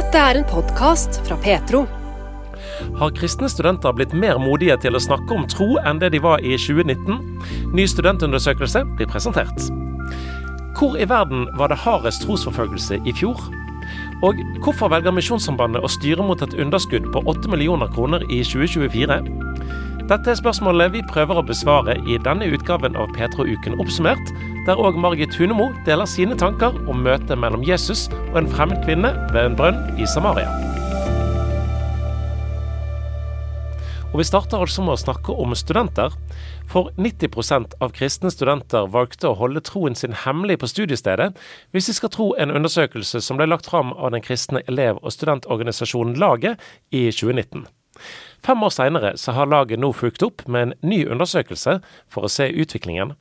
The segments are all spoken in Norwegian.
Dette er en podkast fra Petro. Har kristne studenter blitt mer modige til å snakke om tro enn det de var i 2019? Ny studentundersøkelse blir presentert. Hvor i verden var det hardest trosforfølgelse i fjor? Og hvorfor velger Misjonssambandet å styre mot et underskudd på 8 millioner kroner i 2024? Dette er spørsmålet vi prøver å besvare i denne utgaven av Petro-uken oppsummert, der òg Margit Hunemo deler sine tanker om møtet mellom Jesus og en fremmed kvinne ved en brønn i Samaria. Og Vi starter altså med å snakke om studenter. For 90% av kristne studenter valgte å holde troen sin hemmelig på studiestedet, hvis vi skal tro en undersøkelse som ble lagt fram av den kristne elev- og studentorganisasjonen Laget i 2019. Fem år seinere har laget nå fulgt opp med en ny undersøkelse for å se utviklingen.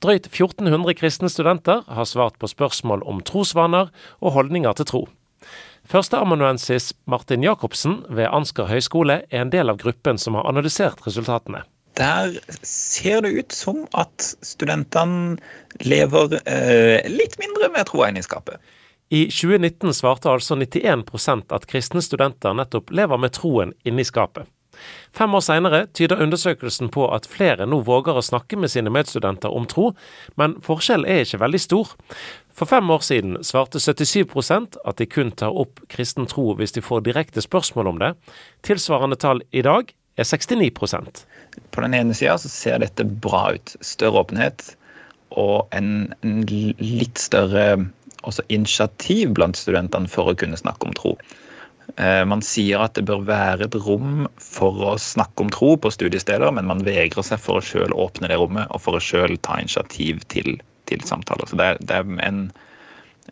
Drøyt 1400 kristne studenter har svart på spørsmål om trosvaner og holdninger til tro. Førsteamanuensis Martin Jacobsen ved Ansgar høgskole er en del av gruppen som har analysert resultatene. Der ser det ut som at studentene lever eh, litt mindre med troa inne i skapet. I 2019 svarte altså 91% at kristne studenter nettopp lever med troen inni skapet. Fem år senere tyder undersøkelsen på at flere nå våger å snakke med sine medstudenter om tro, men forskjellen er ikke veldig stor. For fem år siden svarte 77% at de kun tar opp kristen tro hvis de får direkte spørsmål om det. Tilsvarende tall i dag er 69% På den ene sida ser dette bra ut. Større åpenhet og en, en litt større initiativ blant studentene for å kunne snakke om tro. Eh, man sier at det bør være et rom for å snakke om tro på studiesteder, men man vegrer seg for å sjøl åpne det rommet og for å sjøl ta initiativ til, til samtaler. Så det er, det er en,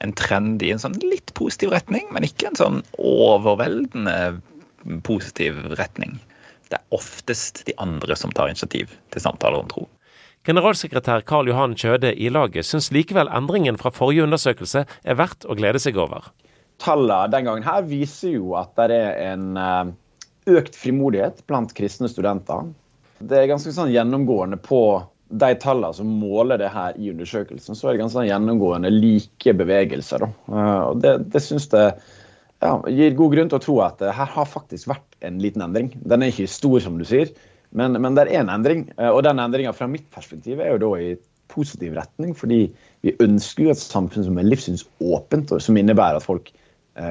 en, trend i en sånn litt positiv retning, men ikke en sånn overveldende positiv retning. Det er oftest de andre som tar initiativ til samtaler om tro. Generalsekretær Karl Johan Kjøde i laget syns likevel endringen fra forrige undersøkelse er verdt å glede seg over tallene den gangen her viser jo at det er en eh, økt frimodighet blant kristne studenter. Det er ganske sånn gjennomgående på de tallene som måler det her i undersøkelsen, så er det ganske sånn gjennomgående like bevegelser. Eh, og det, det synes det ja, gir god grunn til å tro at det her har faktisk vært en liten endring. Den er ikke stor, som du sier, men, men det er en endring. Eh, og den endringa fra mitt perspektiv er jo da i positiv retning, fordi vi ønsker jo et samfunn som er livssynsåpent, og som innebærer at folk Eh,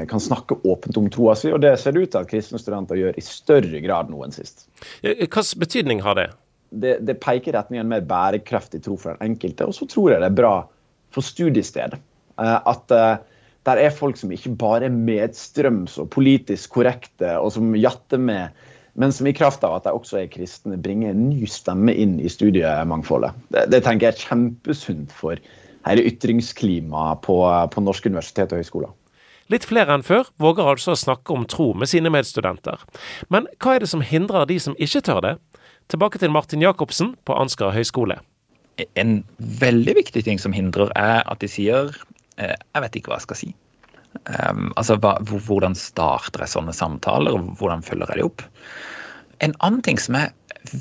kan snakke åpent om troa si, og det ser det ut til at kristne studenter gjør i større grad nå enn sist. Hvilken betydning har det? det? Det, peker i retning av en mer bærekraftig tro for den enkelte, og så tror jeg det er bra for studiestedet. Eh, at eh, der er folk som ikke bare er medstrøms og politisk korrekte, og som jatter med, men som i kraft av at de også er kristne, bringer en ny stemme inn i studiemangfoldet. Det, det tenker jeg er kjempesunt for hele ytringsklimaet på, på norske universitet og høyskoler. Litt flere enn før våger altså å snakke om tro med sine medstudenter. Men hva er det som hindrer de som ikke tør det? Tilbake til Martin Jacobsen på Ansgar høgskole. En veldig viktig ting som hindrer, er at de sier eh, 'jeg vet ikke hva jeg skal si'. Um, altså, hva, Hvordan starter jeg sånne samtaler, og hvordan følger jeg de opp? En annen ting som er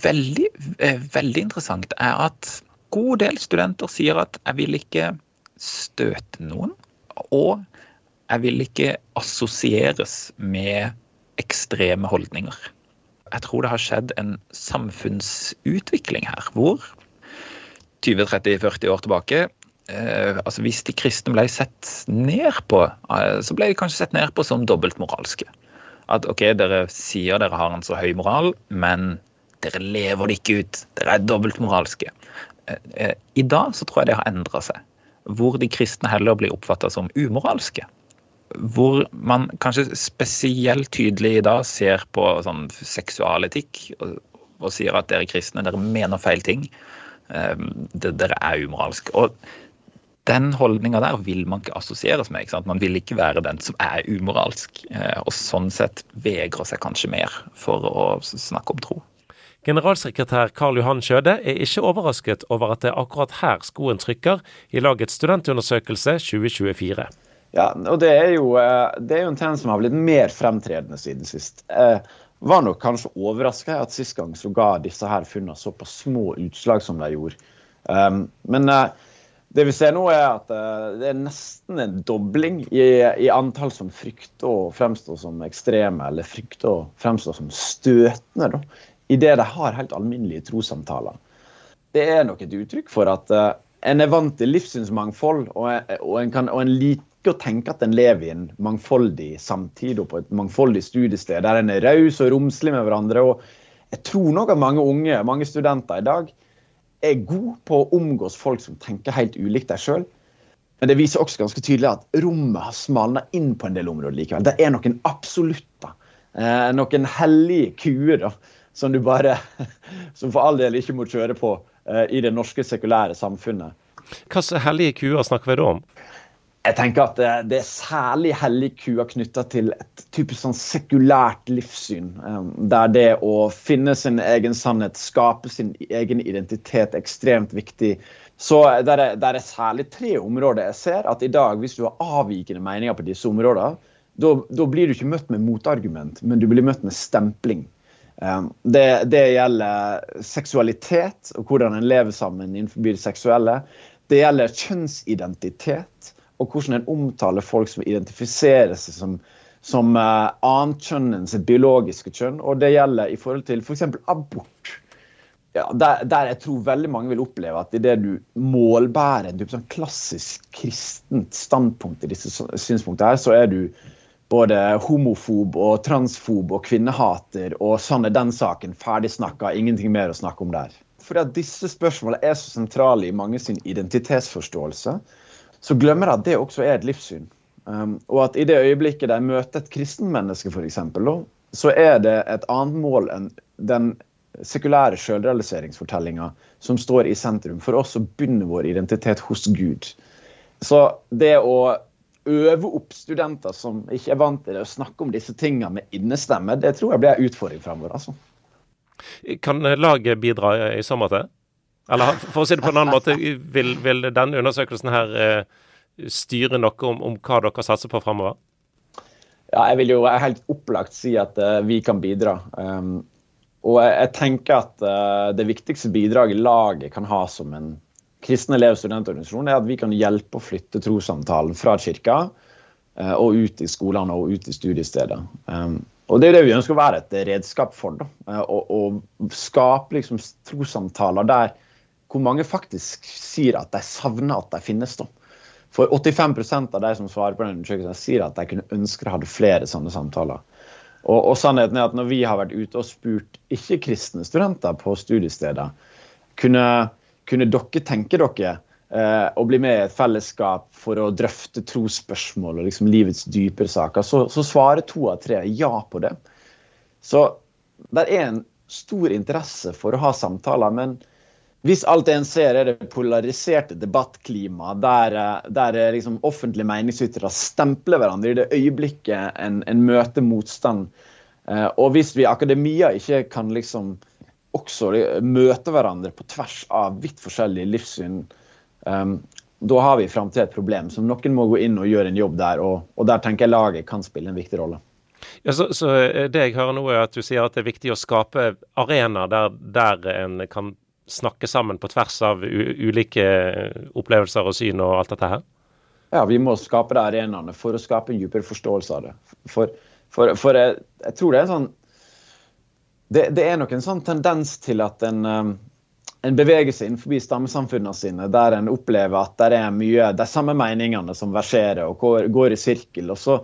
veldig, eh, veldig interessant, er at god del studenter sier at 'jeg vil ikke støte noen', og jeg vil ikke assosieres med ekstreme holdninger. Jeg tror det har skjedd en samfunnsutvikling her, hvor 20-30-40 år tilbake eh, altså Hvis de kristne ble sett ned på, eh, så ble de kanskje sett ned på som dobbeltmoralske. At OK, dere sier dere har en så høy moral, men dere lever det ikke ut. Dere er dobbeltmoralske. Eh, eh, I dag så tror jeg det har endra seg. Hvor de kristne heller blir oppfatta som umoralske hvor man kanskje spesielt tydelig i dag ser på sånn seksualetikk og, og, sier at dere kristne, dere mener feil ting. Um, dere er umoralske. Og den holdninga der vil man ikke assosieres med. Ikke man vil ikke være den som er umoralsk. Uh, og sånn sett vegrer seg kanskje mer for å snakke om tro. Generalsekretær Karl Johan Skjøde er ikke overrasket over at det er akkurat her skoen trykker i lagets studentundersøkelse 2024. Ja, og det er, jo, eh, det er jo en trend som har blitt mer fremtredende siden sist. Eh, var nok kanskje overraska at sist gang så ga disse her funnene såpass små utslag som de gjorde. Um, men eh, Det vi ser nå, er at eh, det er nesten en dobling i, i antall som frykter å fremstå som ekstreme, eller frykter å fremstå som støtende, da, idet de har helt alminnelige trossamtaler. Det er nok et uttrykk for at uh, en er vant til livssynsmangfold, og, og, en kan, og en liker å tenke at en lever i en mangfoldig samtid og på et mangfoldig studiested, der en er raus og romslig med hverandre. og Jeg tror nok at mange unge, mange studenter i dag, er gode på å omgås folk som tenker helt ulikt deg sjøl. Men det viser også ganske tydelig at rommet har smalna inn på en del områder likevel. Det er noen absolutter. Eh, noen hellige kuer da, som du bare Som for all del ikke må kjøre på eh, i det norske sekulære samfunnet. Hvilke hellige kuer snakker vi da om? Jeg tenker at det, det er særlig hellig kua knytta til et typisk sånn sekulært livssyn. Um, der det å finne sin egen sannhet, skape sin egen identitet, er ekstremt viktig. Så der er, der er særlig tre områder jeg ser at i dag, hvis du har avvikende meninger på disse områdene, da blir du ikke møtt med motargument, men du blir møtt med stempling. Um, det, det gjelder seksualitet og hvordan en lever sammen innenfor det seksuelle. Det gjelder kjønnsidentitet og hvordan en omtaler folk som identifiserer seg som, som uh, enn sitt biologiske kjønn. Og det gjelder i forhold til f.eks. For abort. Ja, der, der, jeg tror veldig mange vil oppleve at idet du målbærer et sånn klassisk kristent standpunkt i disse synspunktene, her, så er du både homofob og transfob og kvinnehater, og sånn er den saken ferdig snakka, ingenting mer å snakke om der. Fordi at disse spørsmålene er så sentrale i mange sin identitetsforståelse så glemmer de at det også er et livssyn. Um, og at i det øyeblikket de møter et kristenmenneske, f.eks., så er det et annet mål enn den sekulære sjølrealiseringsfortellinga som står i sentrum for oss å begynner vår identitet hos Gud. Så det å øve opp studenter som ikke er vant til det, å snakke om disse tingene med innestemme, det tror jeg blir en utfordring framover. Altså. Kan laget bidra i så måte? Eller for å si det på en annen måte, vil, vil denne undersøkelsen her eh, styre noe om, om, hva dere satser på fremover? Ja, jeg vil jo helt opplagt si at uh, vi kan bidra. Um, og jeg, jeg, tenker at uh, det viktigste bidraget laget kan ha som en kristen elev- og studentorganisasjon, er at vi kan hjelpe å flytte trossamtalen fra kirka uh, og ut i skolene og ut i studiesteder. Um, og Det er det vi ønsker å være et redskap for. da, å skape liksom trossamtaler der hvor mange faktisk sier at de savner at de finnes. da. For 85% av de som svarer på den undersøkelsen, sier at de kunne ønske de hadde flere sånne samtaler. Og, og, sannheten er at når vi har vært ute og spurt ikke-kristne studenter på studiesteder, kunne, kunne dere tenke dere eh, å bli med i et fellesskap for å drøfte trosspørsmål og liksom livets dypere saker, så, så svarer to av tre ja på det. Så det er en stor interesse for å ha samtaler. men hvis alt en ser er det polariserte debattklima der, eh, der eh, liksom offentlige meningsytere stempler hverandre i det øyeblikket en, en møter motstand. Eh, og hvis vi i akademia ikke kan liksom også møte hverandre på tvers av vidt forskjellige livssyn, um, da har vi i framtida et problem. Så noen må gå inn og gjøre en jobb der, og, og der tenker jeg laget kan spille en viktig rolle. Ja, så, så, Det jeg hører nå er at du sier at det er viktig å skape arenaer der, der en kan snakke sammen på tvers av ulike opplevelser og syn og alt dette her? Ja, vi må skape de arenaene for å skape en dypere forståelse av det. For, for, for jeg, jeg, tror det er sånn det, det, er nok en sånn tendens til at en, um, en beveger seg innenfor stammesamfunnene sine, der en opplever at det er mye de samme meningene som verserer og går, går i sirkel. og så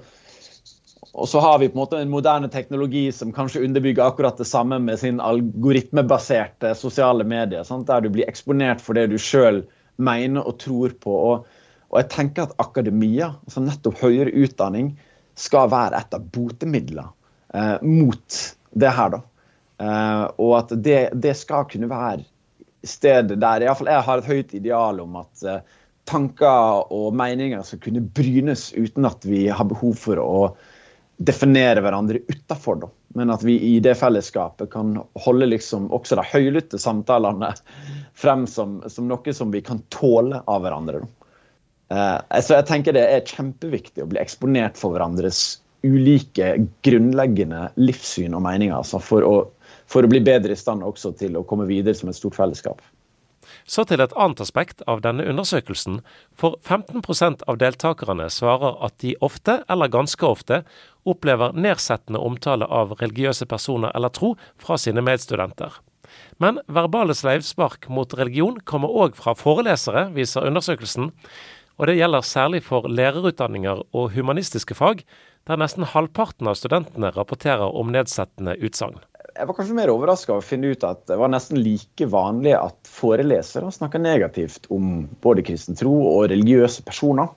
og så har vi på en måte en moderne teknologi som kanskje underbygger akkurat det samme med sin algoritmebaserte sosiale medier, sant? der du blir eksponert for det du sjøl mener og tror på. Og, og, jeg tenker at akademia, altså nettopp høyere utdanning, skal være et av botemidlene eh, mot det her. da. Eh, og at det, det, skal kunne være stedet der iallfall jeg har et høyt ideal om at eh, tanker og meninger skal kunne brynes uten at vi har behov for å definere hverandre utafor, men at vi i det fellesskapet kan holde liksom også de høylytte samtalene frem som, som, noe som vi kan tåle av hverandre. Eh, så jeg tenker det er kjempeviktig å bli eksponert for hverandres ulike grunnleggende livssyn og meninger, altså for, å, for å bli bedre i stand også til å komme videre som et stort fellesskap. Så til et annet aspekt av denne undersøkelsen. For 15% av deltakerne svarer at de ofte, eller ganske ofte, opplever nedsettende omtale av religiøse personer eller tro fra sine medstudenter. Men verbale sleivspark mot religion kommer òg fra forelesere, viser undersøkelsen. Og det gjelder særlig for lærerutdanninger og humanistiske fag, der nesten halvparten av studentene rapporterer om nedsettende utsagn. Jeg var kanskje mer overraska å finne ut at det var nesten like vanlig at forelesere snakka negativt om både kristen tro og religiøse personer.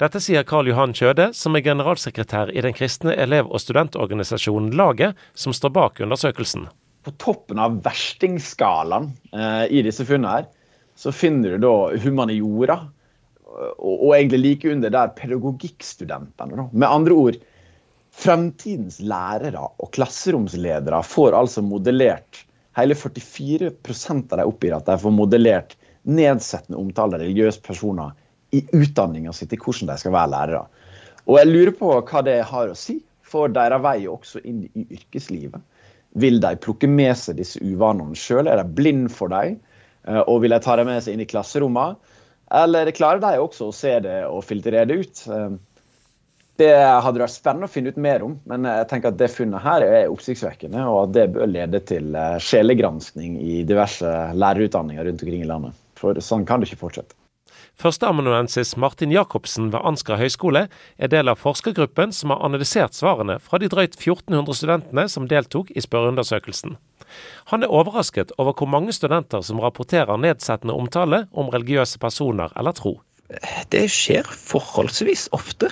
Dette sier Karl Johan Kjøde, som er generalsekretær i den kristne elev- og studentorganisasjonen Laget, som står bak undersøkelsen. På toppen av verstingskalaen eh, i disse funnene her, så finner du da humaniora, og, og egentlig like under der pedagogikkstudentene. Med andre ord, fremtidens lærere og klasseromsledere får altså modellert Hele 44 av de oppgir at de får modellert nedsettende omtale av religiøse personer i utdanninga si til hvordan de skal være lærere. Og jeg lurer på hva det har å si for deres vei også inn i yrkeslivet. Vil de plukke med seg disse uvanene sjøl? Er de blind for dem? Eh, og vil de ta dem med seg inn i klasserommene? Eller klarer de også å se det og filtrere det ut? Det hadde vært spennende å finne ut mer om, men jeg tenker at det funnet her er oppsiktsvekkende, og at det bør lede til eh, sjelegranskning i diverse lærerutdanninger rundt omkring i landet. For sånn kan det ikke fortsette. Førsteamanuensis Martin Jacobsen ved Ansgar høgskole er del av forskergruppen som har analysert svarene fra de drøyt 1400 studentene som deltok i spørreundersøkelsen. Han er overrasket over hvor mange studenter som rapporterer nedsettende omtale om religiøse personer eller tro. Det skjer forholdsvis ofte.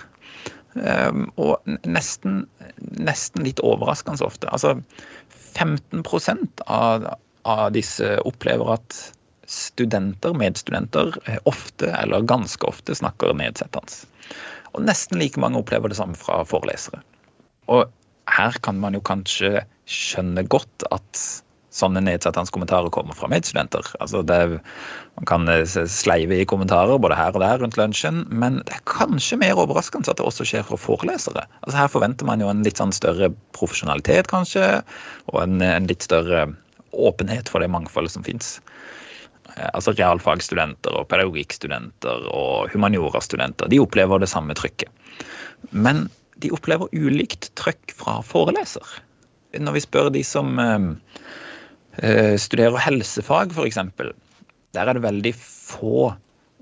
Ehm, og nesten, nesten litt overraskende ofte. Altså 15% av, av disse opplever at studenter, medstudenter, eh, ofte eller ganske ofte snakker nedsettende. Og nesten like mange opplever det samme fra forelesere. Og her kan man jo kanskje skjønne godt at sånne nedsettende kommentarer kommer fra medstudenter. Altså det, man kan eh, sleive i kommentarer både her og der rundt lunsjen, men det er kanskje mer overraskende at det også skjer fra forelesere. Altså Her forventer man jo en litt sånn større profesjonalitet, kanskje, og en, en litt større åpenhet for det mangfoldet som fins. Eh, altså Realfagsstudenter og pedagogikkstudenter og humaniorastudenter de opplever det samme trykket. Men de opplever ulikt trykk fra foreleser. Når vi spør de som eh, studerer helsefag, f.eks., der er det veldig få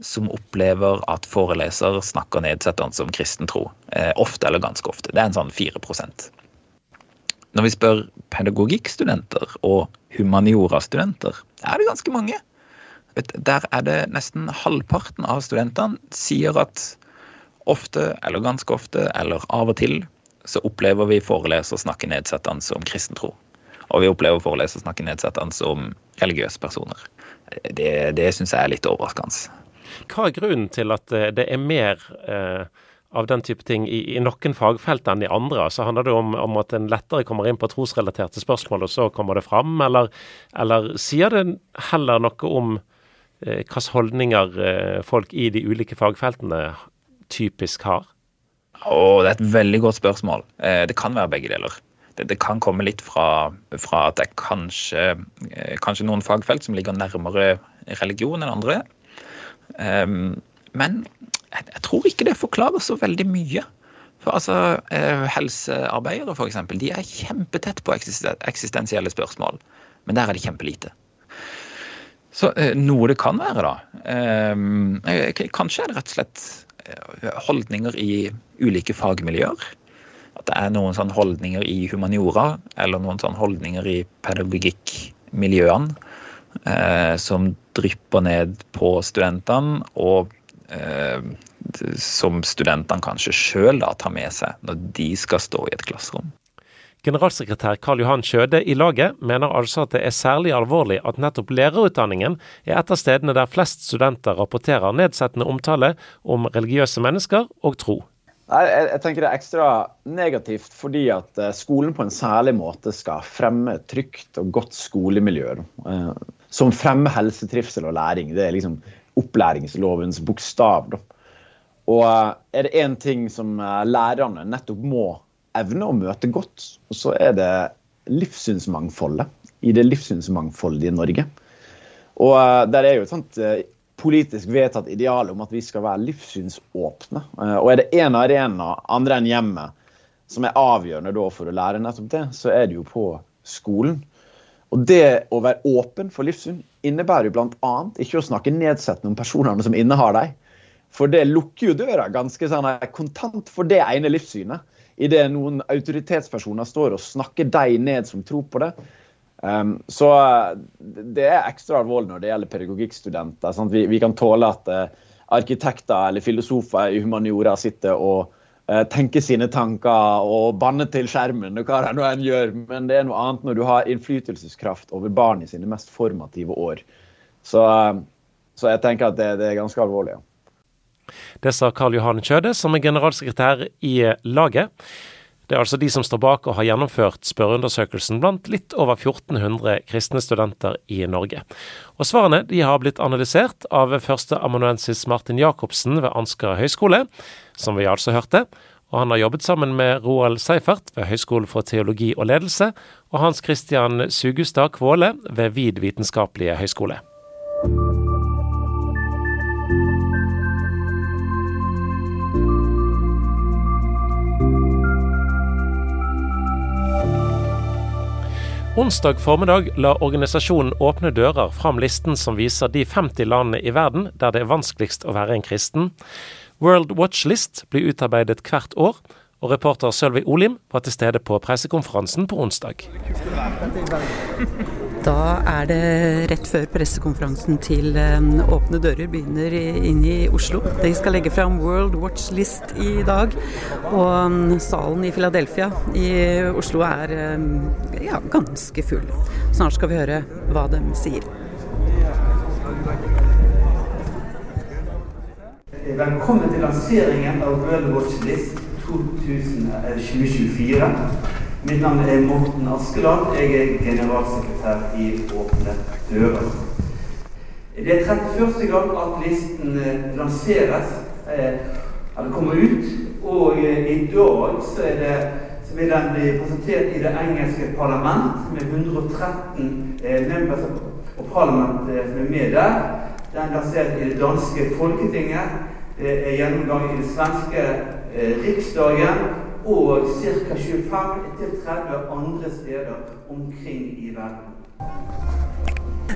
som opplever at foreleser snakker nedsettende om kristen tro. Eh, ofte eller ganske ofte. Det er en sånn 4% Når vi spør pedagogikkstudenter og humaniorastudenter, er det ganske mange. Der er det nesten halvparten av studentene sier at ofte eller ganske ofte eller av og til så opplever vi foreleser snakke nedsettende om kristen tro. Og vi opplever forelesere snakke nedsettende om religiøse personer. Det, det syns jeg er litt overraskende. Hva er grunnen til at det er mer eh, av den type ting i, i, noen fagfelt enn i andre? Så handler det om, om, at en lettere kommer inn på trosrelaterte spørsmål, og så kommer det fram? Eller, eller sier det heller noe om eh, hvilke holdninger eh, folk i de ulike fagfeltene typisk har? Oh, det er et veldig godt spørsmål. Eh, det kan være begge deler det, det, kan komme litt fra, fra at det er kanskje, eh, kanskje, noen fagfelt som ligger nærmere religion enn andre. Um, men jeg, jeg, tror ikke det forklarer så veldig mye. For altså, eh, Helsearbeidere for eksempel, de er kjempetett på eksistensielle spørsmål, men der er de kjempelite. Så eh, noe det kan være, da um, Kanskje er det rett og slett holdninger i ulike fagmiljøer at det er noen sånne holdninger i humaniora eller noen sånne holdninger i pedagogikkmiljøene eh, som drypper ned på studentene, og eh, som studentene kanskje sjøl tar med seg når de skal stå i et klasserom. Generalsekretær Karl Johan Kjøde i laget mener altså at det er særlig alvorlig at nettopp lærerutdanningen er et av stedene der flest studenter rapporterer nedsettende omtale om religiøse mennesker og tro. Jeg, jeg, tenker Det er ekstra negativt fordi at eh, skolen på en særlig måte skal fremme trygt og godt skolemiljø. Eh, som fremmer helsetrivsel og læring. Det er liksom opplæringslovens bokstav. Og eh, er det én ting som lærerne nettopp må evne å møte godt, så er det livssynsmangfoldet i det livssynsmangfoldige Norge. Og der er jo et sånt politisk vedtatt ideal om at vi skal være livssynsåpne. Uh, og er det én arena andre enn hjemmet som er avgjørende for å lære nettopp det, så er det jo på skolen. Og det å være åpen for livssyn innebærer jo bl.a. ikke å snakke nedsettende om personene som innehar deg. For det lukker jo døra ganske sånn kontant for det ene livssynet. Idet noen autoritetspersoner står og snakker deg ned som tror på det. Um, så det er ekstra alvorlig når det gjelder pedagogikkstudenter. Sant? vi, vi, kan tåle at uh, arkitekter eller filosofer i humaniora sitter og uh, tenker sine tanker og banner til skjermen, og hva det nå enn gjør. Men det er noe annet når du har innflytelseskraft over barn i sine mest formative år. Så, uh, så jeg tenker at det, det er ganske alvorlig. Det sa Karl Johan Kjøde, som er generalsekretær i laget. Det er altså de som står bak og har gjennomført spørreundersøkelsen blant litt over 1400 kristne studenter i Norge. Og Svarene de har blitt analysert av førsteamanuensis Martin Jacobsen ved Ansgar høgskole, som vi altså hørte. Og han har jobbet sammen med Roald Seifert ved Høgskolen for teologi og ledelse, og Hans Christian Sugustad Kvåle ved Vid vitenskapelige høgskole. Onsdag formiddag la organisasjonen Åpne dører fram listen som viser de 50 landene i verden der det er vanskeligst å være en kristen. World Watch List blir utarbeidet hvert år, og reporter Sølvi Olim var til stede på pressekonferansen på onsdag. Da er det rett før pressekonferansen til um, Åpne dører begynner inn i Oslo. De skal legge fram World Watch List i dag. Og um, salen i Philadelphia i Oslo er um, ja, ganske full. Snart skal vi høre hva de sier. Velkommen til lanseringen av World Watch List 2024. Mitt navn er Morten Askeland. Jeg er generalsekretær i Åpne dører. Det er 31. gang at listen eh, lanseres, eller eh, kommer ut. Og eh, i dag så, det, så vil den bli presentert i det engelske parlament med 113 members og parlament som er med der. Den er lansert i det danske Folketinget. Er gjennomgang i det svenske Riksdagen og ca. 25-30 andre steder omkring i verden.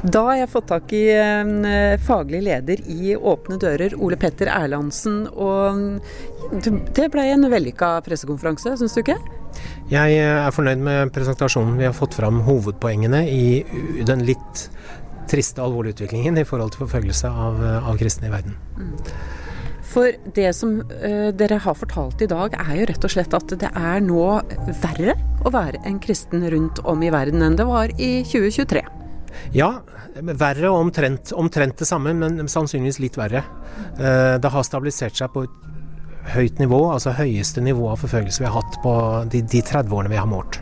Da har jeg fått tak i eh, faglig leder i Åpne dører, Ole Petter Erlandsen. Og det ble en vellykka pressekonferanse, syns du ikke? Jeg er fornøyd med presentasjonen. Vi har fått fram hovedpoengene i den litt triste, alvorlige utviklingen i forhold til forfølgelse av, av kristne i verden. Mm. For det som uh, dere har fortalt i dag, er jo rett og slett at det er nå verre å være en kristen rundt om i verden enn det var i 2023. Ja, verre og omtrent, omtrent det samme, men sannsynligvis litt verre. Uh, det har stabilisert seg på et høyt nivå, altså høyeste nivå av forfølgelse vi har hatt på de, de 30 årene vi har målt.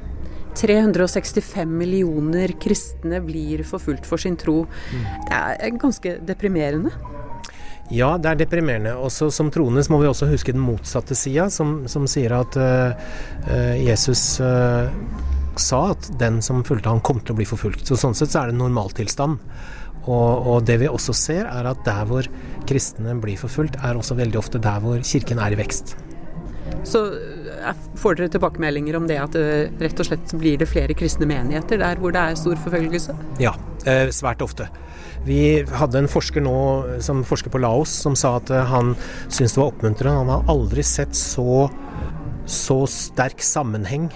365 millioner kristne blir forfulgt for sin tro. Mm. Det er ganske deprimerende. Ja, det er deprimerende. Også som troende må vi også huske den motsatte sida, som, som, sier at uh, Jesus uh, sa at den som fulgte han kom til å bli forfulgt. Så Sånn sett så er det en normaltilstand. Og, og det vi også ser, er at der hvor kristne blir forfulgt, er også veldig ofte der hvor kirken er i vekst. Så får dere tilbakemeldinger om det at det, rett og slett blir det flere kristne menigheter der hvor det er stor forfølgelse? Ja, svært ofte. Vi hadde en forsker nå som forsker på Laos, som sa at eh, han syntes det var oppmuntrende. Han har aldri sett så så sterk sammenheng,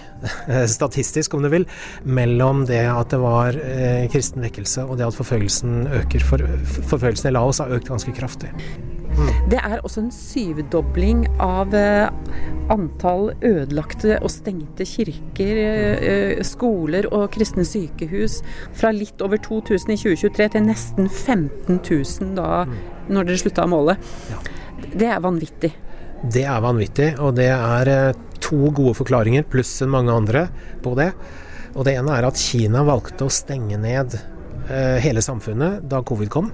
statistisk om du vil, mellom det at det var eh, kristen vekkelse og det at forfølgelsen øker. For, forfølgelsen i Laos har økt ganske kraftig. Det er også en syvdobling av eh, antall ødelagte og stengte kirker, eh, skoler og kristne sykehus. Fra litt over 2000 i 2023 til nesten 15 000 da, når dere slutta å måle. Det er vanvittig. Det er vanvittig, og det er eh, to gode forklaringer pluss mange andre på det. Og det ene er at Kina valgte å stenge ned hele samfunnet da covid kom.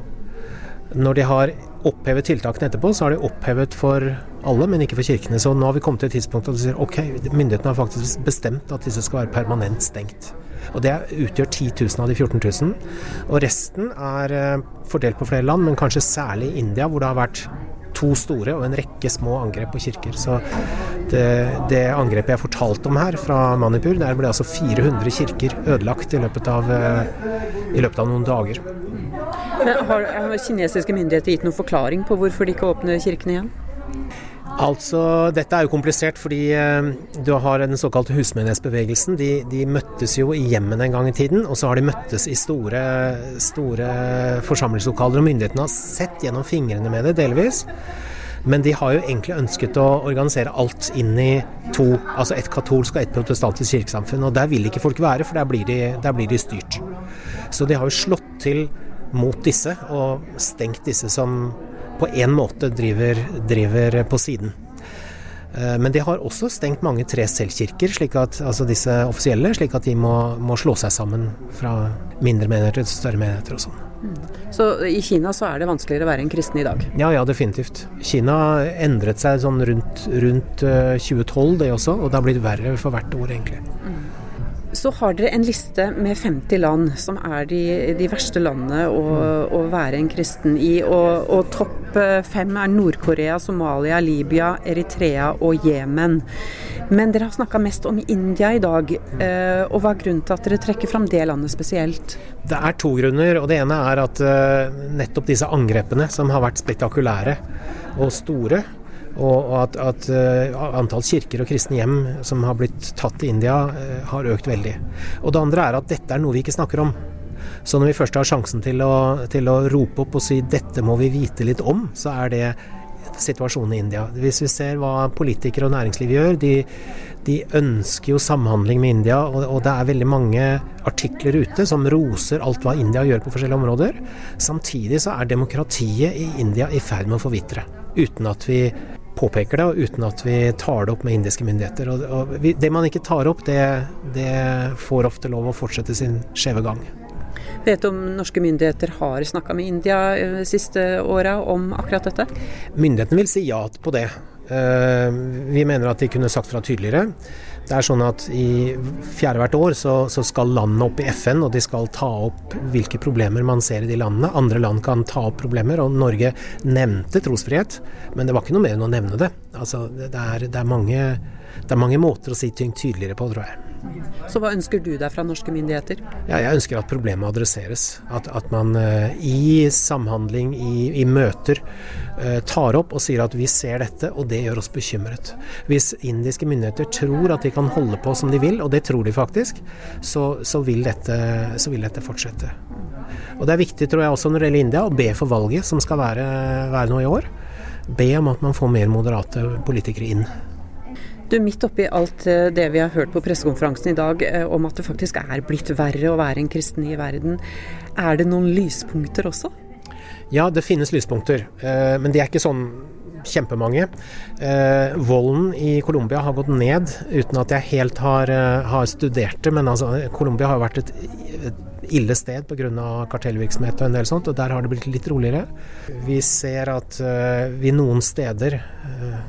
Når de har opphevet tiltakene etterpå, så har de opphevet for alle, men ikke for kirkene. Så nå har vi kommet til et tidspunkt at de sier ok, myndighetene har faktisk bestemt at disse skal være permanent stengt. Og det utgjør 10 000 av de 14 000. Og resten er eh, fordelt på flere land, men kanskje særlig i India, hvor det har vært to store og en rekke små angrep på kirker. Så det, det angrepet jeg fortalte om her, fra Manipur, der ble altså 400 kirker ødelagt i løpet av, eh, i løpet av noen dager. Har, har kinesiske myndigheter gitt noen forklaring på hvorfor de ikke åpner kirkene igjen? Altså, Dette er jo komplisert fordi eh, du har den såkalte husmenighetsbevegelsen. De, de, møttes jo i hjemmene en gang i tiden, og så har de møttes i store, store forsamlingslokaler. Og myndighetene har sett gjennom fingrene med det, delvis. Men de har jo egentlig ønsket å organisere alt inn i to, altså ett katolsk og ett protestantisk kirkesamfunn. Og der vil ikke folk være, for der blir de, der blir de styrt. Så de har jo slått til mot disse og stengt disse som på en måte driver, driver på siden. Eh, men de har også stengt mange tre selvkirker, slik at, altså disse offisielle, slik at de må, må, slå seg sammen fra mindre menigheter til større menigheter og sånn. Så i Kina så er det vanskeligere å være en kristen i dag? Ja, ja, definitivt. Kina endret seg sånn rundt, rundt 2012, eh, det også, og det har blitt verre for hvert år, egentlig. Mm. Så har dere en liste med 50 land som er de, de verste landene å, å, være en kristen i. Og, og topp fem er Nord-Korea, Somalia, Libya, Eritrea og Jemen. Men dere har snakka mest om India i dag. Eh, og hva er grunnen til at dere trekker fram det landet spesielt? Det er to grunner. og Det ene er at eh, nettopp disse angrepene, som har vært spektakulære og store, og at, at uh, antall kirker og kristne hjem som har blitt tatt i India, uh, har økt veldig. Og det andre er at dette er noe vi ikke snakker om. Så når vi først har sjansen til å, til å rope opp og si dette må vi vite litt om, så er det situasjonen i India. Hvis vi ser hva politikere og næringsliv gjør, de, de ønsker jo samhandling med India, og, og, det er veldig mange artikler ute som roser alt hva India gjør på forskjellige områder. Samtidig så er demokratiet i India i ferd med å forvitre, uten at vi påpeker det, og uten at vi tar det opp med indiske myndigheter. Og, og vi, det man ikke tar opp, det, det får ofte lov å fortsette sin skjeve gang. Vet du om norske myndigheter har snakka med India de eh, siste åra om akkurat dette? Myndighetene vil si ja på det. Eh, vi mener at de kunne sagt fra tydeligere. Det er sånn at I fjerde hvert år så, så, skal landene opp i FN, og de skal ta opp hvilke problemer man ser i de landene. Andre land kan ta opp problemer, og Norge nevnte trosfrihet, men det var ikke noe mer enn å nevne det. Altså, det, er, det, er mange, det er mange måter å si ting tydeligere på, tror jeg. Så hva ønsker du deg fra norske myndigheter? Ja, jeg ønsker at problemet adresseres. At, at man uh, i samhandling, i, i møter, uh, tar opp og sier at vi ser dette, og det gjør oss bekymret. Hvis indiske myndigheter tror at de kan holde på som de vil, og det tror de faktisk, så, så, vil, dette, så vil, dette, fortsette. Og Det er viktig tror jeg også når det gjelder India, å be for valget som skal være, være nå i år. Be om at man får mer moderate politikere inn. Du, Midt oppi alt eh, det vi har hørt på pressekonferansen i dag eh, om at det faktisk er blitt verre å være en kristen i verden, er det noen lyspunkter også? Ja, det finnes lyspunkter, eh, men de er ikke sånn kjempemange. volden i Colombia har gått ned, uten at jeg helt har, har studert det. Men altså, Colombia har vært et, et ille sted pga. kartellvirksomhet og en del sånt, og der har det blitt litt roligere. Vi ser at uh, vi noen steder,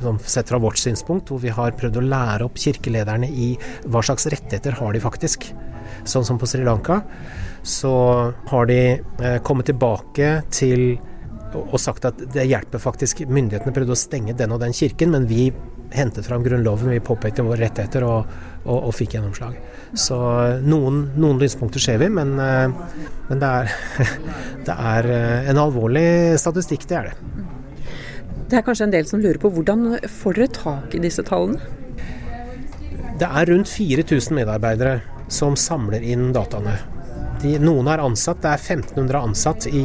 uh, sett fra vårt synspunkt, hvor vi har prøvd å lære opp kirkelederne i hva slags rettigheter har de faktisk, sånn som på Sri Lanka, så har de uh, kommet tilbake til og sagt at det hjelper faktisk Myndighetene prøvde å stenge den og den kirken, men vi hentet fram Grunnloven, vi påpekte våre rettigheter og, og, og fikk gjennomslag. Så noen, noen lyspunkter ser vi, men, eh, men det, er, det, er, eh, en alvorlig statistikk, det er det. Det er kanskje en del som lurer på hvordan får dere tak i disse tallene? Det er rundt 4000 medarbeidere som samler inn dataene. De, noen er ansatt, det er 1500 ansatt i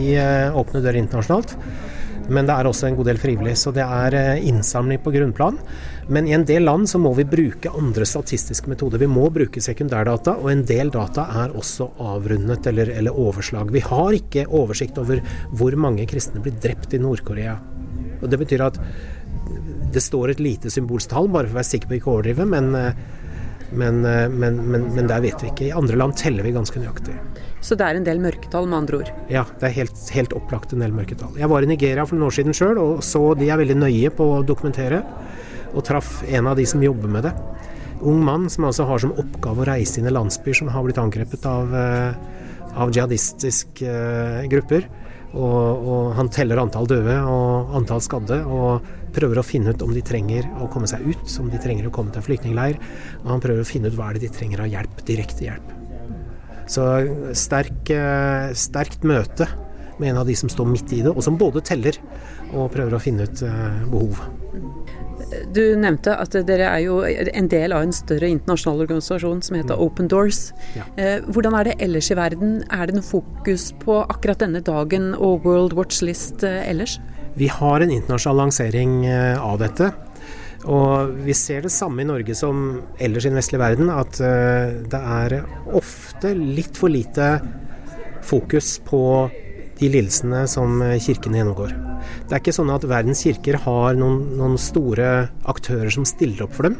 Åpne dører internasjonalt. Men det er også en god del frivillig, så det er innsamling på grunnplan. Men i en del land så må vi bruke andre statistiske metoder. Vi må bruke sekundærdata, og en del data er også avrundet eller, eller overslag. Vi har ikke oversikt over hvor mange kristne blir drept i Nord-Korea. Og Det betyr at det står et lite symbolsk tall, bare for å være sikker på ikke å overdrive, men, men, men, men, der vet vi ikke. I andre land teller vi ganske nøyaktig. Så det er en del mørketall, med andre ord? Ja, det er helt, helt opplagt en del mørketall. Jeg var i Nigeria for noen år siden sjøl, og så de er veldig nøye på å dokumentere og traff en av de som jobber med det. ung mann som altså har som oppgave å reise inn i landsbyer som har blitt angrepet av, av jihadistiske grupper. Og, og, han teller antall døde og antall skadde, og prøver å finne ut om de trenger å komme seg ut, om de trenger å komme til en flyktningleir. Og han prøver å finne ut hva er det de trenger av hjelp, direkte hjelp. Så sterk, eh, sterkt møte med en av de som står midt i det, og som både teller og prøver å finne ut eh, behov. Du nevnte at dere er jo en del av en større internasjonal organisasjon som heter mm. Open Doors. Ja. Eh, hvordan er det ellers i verden? Er det noe fokus på akkurat denne dagen og World Watch List eh, ellers? Vi har en internasjonal lansering av dette. Og vi ser det samme i Norge som ellers i den vestlige verden, at det er ofte litt for lite fokus på de lidelsene som kirkene gjennomgår. Det er ikke sånn at verdens kirker har noen, noen store aktører som stiller opp for dem.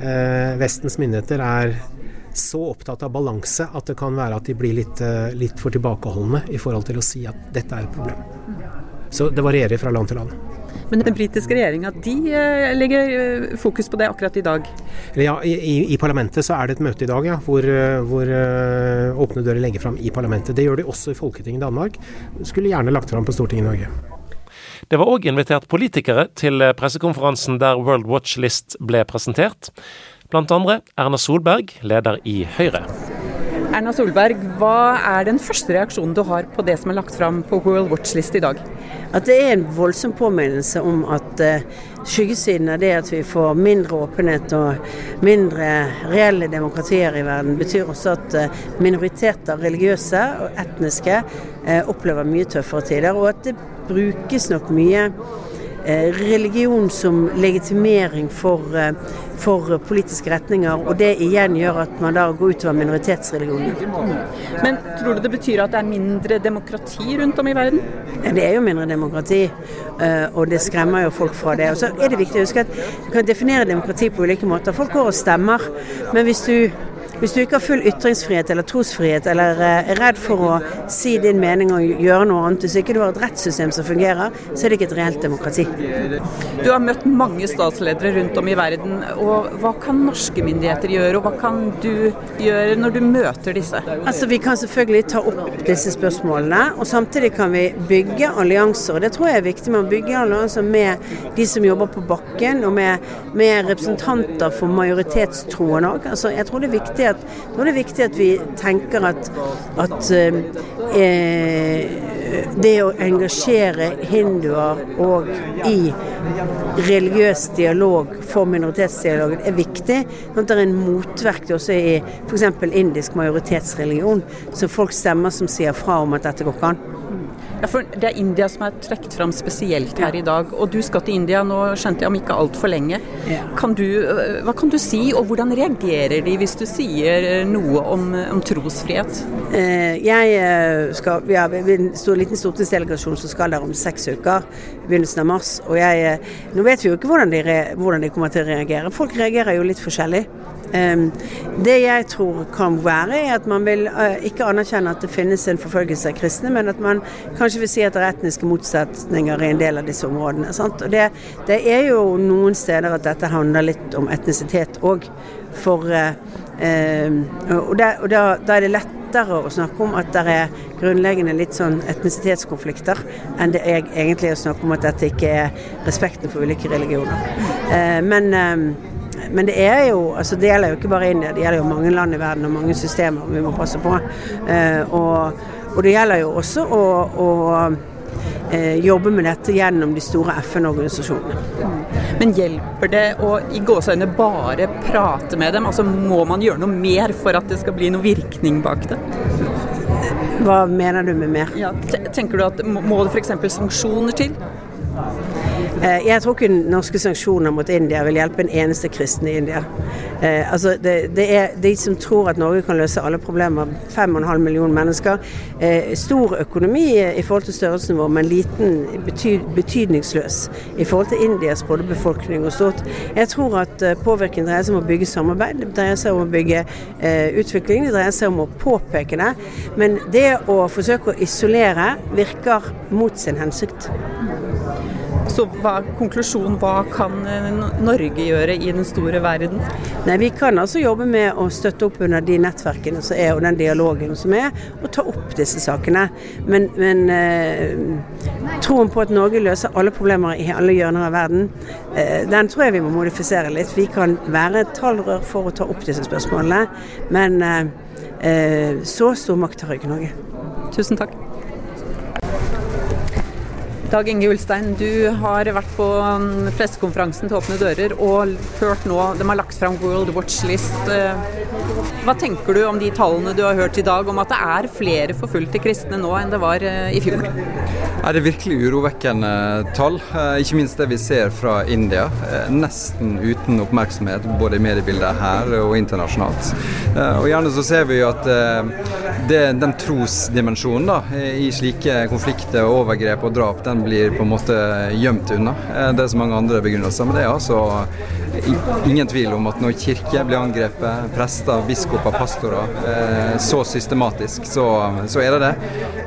Eh, Vestens myndigheter er så opptatt av balanse at det kan være at de blir litt, eh, litt for tilbakeholdne i forhold til å si at dette er et problem. Så det varierer fra land til land. Men den britiske regjeringa de eh, legger eh, fokus på det akkurat i dag? Ja, i, i, parlamentet så er det et møte i dag ja, hvor, hvor Åpne dører legger fram i parlamentet. Det gjør de også i Folketinget i Danmark. Skulle gjerne lagt fram på Stortinget i Norge. Det var òg invitert politikere til pressekonferansen der World Watch List ble presentert. Blant andre Erna Solberg, leder i Høyre. Erna Solberg, hva er den første reaksjonen du har på det som er lagt fram på World Watch List i dag? At det er en voldsom påminnelse om at uh, skyggesiden av det at vi får mindre åpenhet og mindre reelle demokratier i verden, betyr også at uh, minoriteter, religiøse og etniske, uh, opplever mye tøffere tider. Og at det brukes nok mye eh, religion som legitimering for, eh, for, politiske retninger, og det igjen gjør at man da går utover minoritetsreligionen. Men tror du det betyr at det er mindre demokrati rundt om i verden? Det er jo mindre demokrati, eh, og det skremmer jo folk fra det. Og så er det viktig å huske at du kan definere demokrati på ulike måter. Folk går og stemmer, men hvis du hvis du ikke har full ytringsfrihet eller trosfrihet, eller eh, er redd for å si din mening og gjøre noe annet, hvis ikke du har et rettssystem som fungerer, så er det ikke et reelt demokrati. Du har møtt mange statsledere rundt om i verden. og Hva kan norske myndigheter gjøre, og hva kan du gjøre når du møter disse? Altså, Vi kan selvfølgelig ta opp disse spørsmålene, og samtidig kan vi bygge allianser. og Det tror jeg er viktig med å bygge allianser med de som jobber på bakken, og med, med representanter for majoritetstroen òg. Altså, jeg tror det er viktig at, nå er det viktig at vi tenker at, at eh, det å engasjere hinduer og i religiøs dialog for minoritetsdialogen er viktig. Sånn at det er en motvekt også i f.eks. indisk majoritetsreligion, så folk stemmer som sier fra om at dette går ikke an. Ja, for Det er India som er trukket fram spesielt her i dag. Og du skal til India nå, skjønte jeg, om ikke altfor lenge. Kan du, øh, hva kan du si, og hvordan reagerer de hvis du sier noe om, om trosfrihet? Eh, jeg skal, Vi har en stor, liten stortingsdelegasjon som skal der om seks uker, begynnelsen av mars. og jeg, Nå vet vi jo ikke hvordan de, hvordan de kommer til å reagere. Folk reagerer jo litt forskjellig. Det jeg tror kan være, er at man vil eh, ikke anerkjenne at det finnes en forfølgelse av kristne, men at man kanskje vil si at det er etniske motsetninger i en del av disse områdene. Og det, det, er jo noen steder at dette handler litt om etnisitet òg. For eh, Og, da, og da, da er det lettere å snakke om at det er grunnleggende litt sånn etnisitetskonflikter, enn det er egentlig å snakke om at dette ikke er respekten for ulike religioner. Eh, men men det er jo, altså det gjelder jo ikke bare India, det gjelder jo mange land i verden og mange systemer vi må passe på. Eh, og, og det gjelder jo også å, å eh, jobbe med dette gjennom de store FN-organisasjonene. Men hjelper det å i gåseøyne bare prate med dem? Altså Må man gjøre noe mer for at det skal bli noe virkning bak det? Hva mener du med mer? Ja, tenker du at Må det f.eks. sanksjoner til? Eh, jeg tror ikke norske sanksjoner mot India vil hjelpe en eneste kristen i India. Eh, altså det, det, er de som tror at Norge kan løse alle problemer. 5,5 millioner mennesker. Eh, stor økonomi i forhold til størrelsen vår, men liten, bety, betydningsløs i forhold til Indias både befolkning og stort. Jeg tror at påvirkning dreier seg om å bygge samarbeid, det dreier seg om å bygge utvikling, det dreier seg om å påpeke det. Men det å forsøke å isolere virker mot sin hensikt. Så hva er konklusjonen? Hva kan Norge gjøre i den store verden? Nei, Vi kan altså jobbe med å støtte opp under de nettverkene som er og den dialogen som er, og ta opp disse sakene. Men, men eh, troen på at Norge løser alle problemer i alle hjørner av verden, eh, den tror jeg vi må modifisere litt. Vi kan være et tallrør for å ta opp disse spørsmålene, men eh, eh så stor makt har ikke Norge. Tusen takk. Dag Inge Ulstein, du har vært på um, pressekonferansen til Åpne dører og hørt nå De har lagt fram World Watch List. Eh, hva tenker du om de tallene du har hørt i dag, om at det er flere forfulgte kristne nå enn det var eh, i fjor? Er det virkelig urovekkende tall, eh, ikke minst det vi ser fra India. Nesten uten oppmerksomhet både i mediebildet her og internasjonalt. Og gjerne så ser vi at det, den trosdimensjonen da, i slike konflikter, overgrep og drap, den blir på en måte gjemt unna. Det er så mange andre begrunnelser, men det er altså ingen tvil om at når kirke blir angrepet, prester, biskoper, pastorer, eh, så systematisk, så, så, er det det.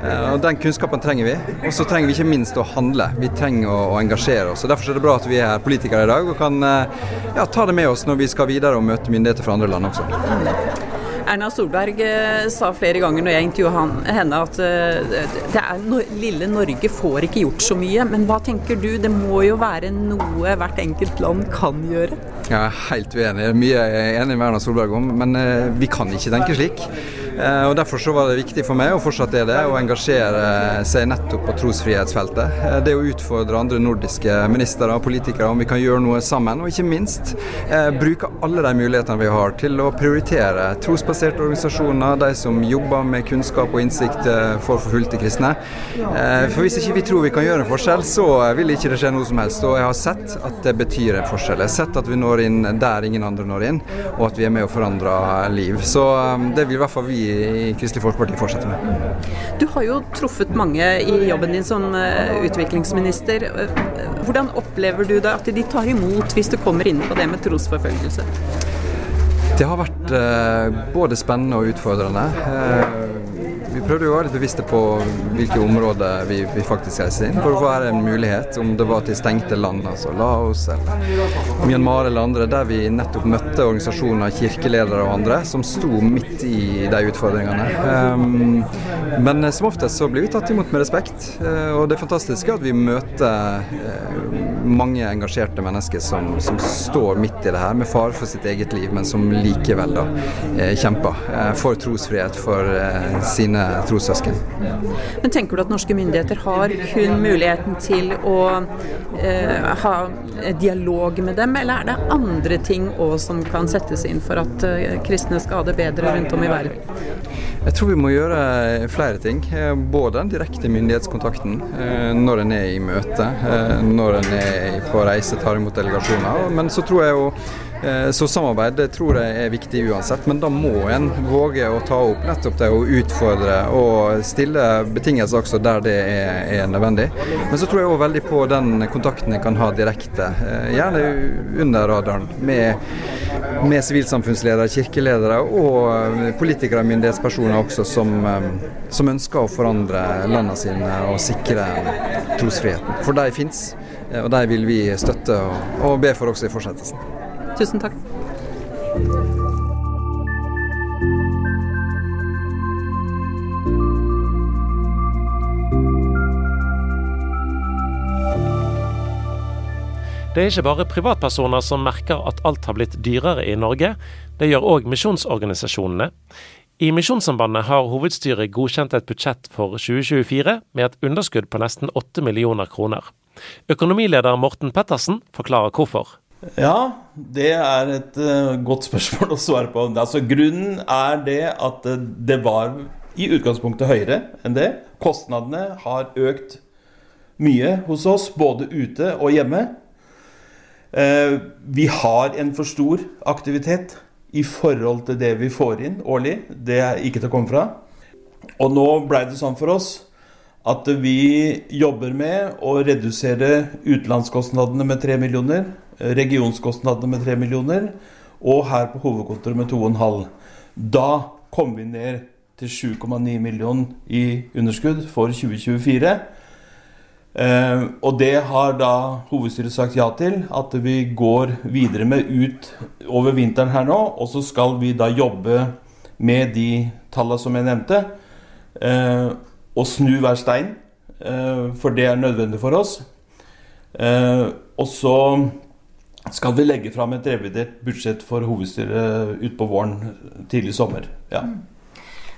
Eh, og Den kunnskapen trenger vi. Og så trenger vi ikke minst å handle. Vi trenger å, å engasjere oss. og Derfor er det bra at vi er politikere i dag og kan eh, ja, ta det med oss når vi skal videre og møte myndigheter fra andre land også. Erna Solberg eh, sa flere ganger når jeg intervjuet henne at eh, er, lille Norge får ikke gjort så mye. Men hva tenker du? Det må jo være noe hvert enkelt land kan gjøre? Jeg er helt uenig. Mye jeg er enig med Erna Solberg om, men eh, vi kan ikke tenke slik. Eh, og Derfor så var det viktig for meg, og fortsatt er det, å engasjere seg nettopp på trosfrihetsfeltet. Eh, det å utfordre andre nordiske ministre og politikere om vi kan gjøre noe sammen, og ikke minst eh, bruke alle de mulighetene vi har til å prioritere trosbaserte organisasjoner, de som jobber med kunnskap og innsikt for forfulgte kristne. For hvis ikke vi tror vi kan gjøre en forskjell, så vil ikke det skje noe som helst. Og jeg har sett at det betyr en forskjell. Jeg har sett at vi når inn der ingen andre når inn, og at vi er med å forandre liv. Så det vil i hvert fall vi i Kristelig Folkeparti fortsetter med. Du har jo truffet mange i jobben din som eh, utviklingsminister. Hvordan opplever du det at de tar imot hvis du kommer inn på det med trosforfølgelse? Det har vært eh, både spennende og utfordrende. Eh, prøvde å være litt bevisste på hvilke områder vi, vi faktisk reiser inn, for å være en mulighet, om det var til stengte land, altså Laos eller Myanmar eller andre, der vi nettopp møtte organisasjoner, kirkeledere og andre som sto midt i de utfordringene. Um, men som oftest så blir vi tatt imot med respekt, uh, og det fantastiske er at vi møter uh, mange engasjerte mennesker som, som, står midt i det her, med fare for sitt eget liv, men som likevel da uh, kjemper for trosfrihet for sine trossøsken. Men Tenker du at norske myndigheter har kun muligheten til å eh, ha dialog med dem, eller er det andre ting òg som kan settes inn for at eh, kristne skal ha det bedre rundt om i verden? Jeg tror vi må gjøre flere ting. Eh, både den direkte myndighetskontakten eh, når en er i møte, eh, når en er på reise, tar imot delegasjoner. Men så tror jeg jo Eh, så samarbeid det tror jeg er viktig uansett, men da må en våge å ta opp nettopp det å utfordre og stille betingelser også der det er, er nødvendig. Men så tror jeg òg veldig på den kontakten en kan ha direkte, eh, gjerne under radaren, med, med sivilsamfunnsledere, kirkeledere og politikere og myndighetspersoner også som, eh, som ønsker å forandre landene sine og sikre trosfriheten. For de fins, og de vil vi støtte og, og be for også i fortsettelsen. Tusen takk. Det er ikke bare privatpersoner som merker at alt har blitt dyrere i Norge, det gjør òg misjonsorganisasjonene. I Misjonssambandet har hovedstyret godkjent et budsjett for 2024 med et underskudd på nesten 8 millioner kroner. Økonomileder Morten Pettersen forklarer hvorfor. Ja, det er et uh, godt spørsmål å svare på. Altså, grunnen er det at uh, det var i utgangspunktet høyere enn det. Kostnadene har økt mye hos oss, både ute og hjemme. Uh, vi har en for stor aktivitet i forhold til det vi får inn årlig. Det er ikke til å komme fra. Og nå blei det sånn for oss at vi jobber med å redusere utenlandskostnadene med 3 millioner regionskostnadene med 3 millioner, og her på hovedkontoret med 2,5. Da kom vi ned til 7,9 millioner i underskudd for 2024. Eh, og det har da hovedstyret sagt ja til, at vi går videre med ut over vinteren her nå. Og så skal vi da jobbe med de tallene som jeg nevnte, eh, og snu hver stein. Eh, for det er nødvendig for oss. Eh, og så skal vi legge fram et revidert budsjett for hovedstyret utpå våren, tidlig sommer. Ja.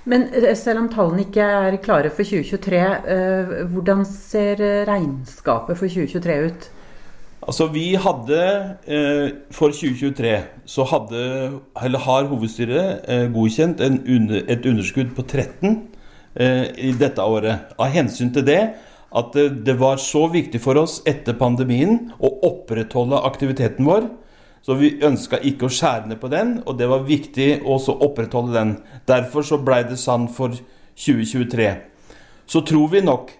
Men eh, selv om tallene ikke er klare for 2023, eh, hvordan ser regnskapet for 2023 ut? Altså Vi hadde eh, for 2023 så hadde, eller har hovedstyret eh, godkjent under, et underskudd på 13 eh, i dette året. Av hensyn til det at det, var så viktig for oss etter pandemien å opprettholde aktiviteten vår så vi ønska ikke å skjære ned på den, og det var viktig å opprettholde den. Derfor så blei det sann for 2023. Så tror vi nok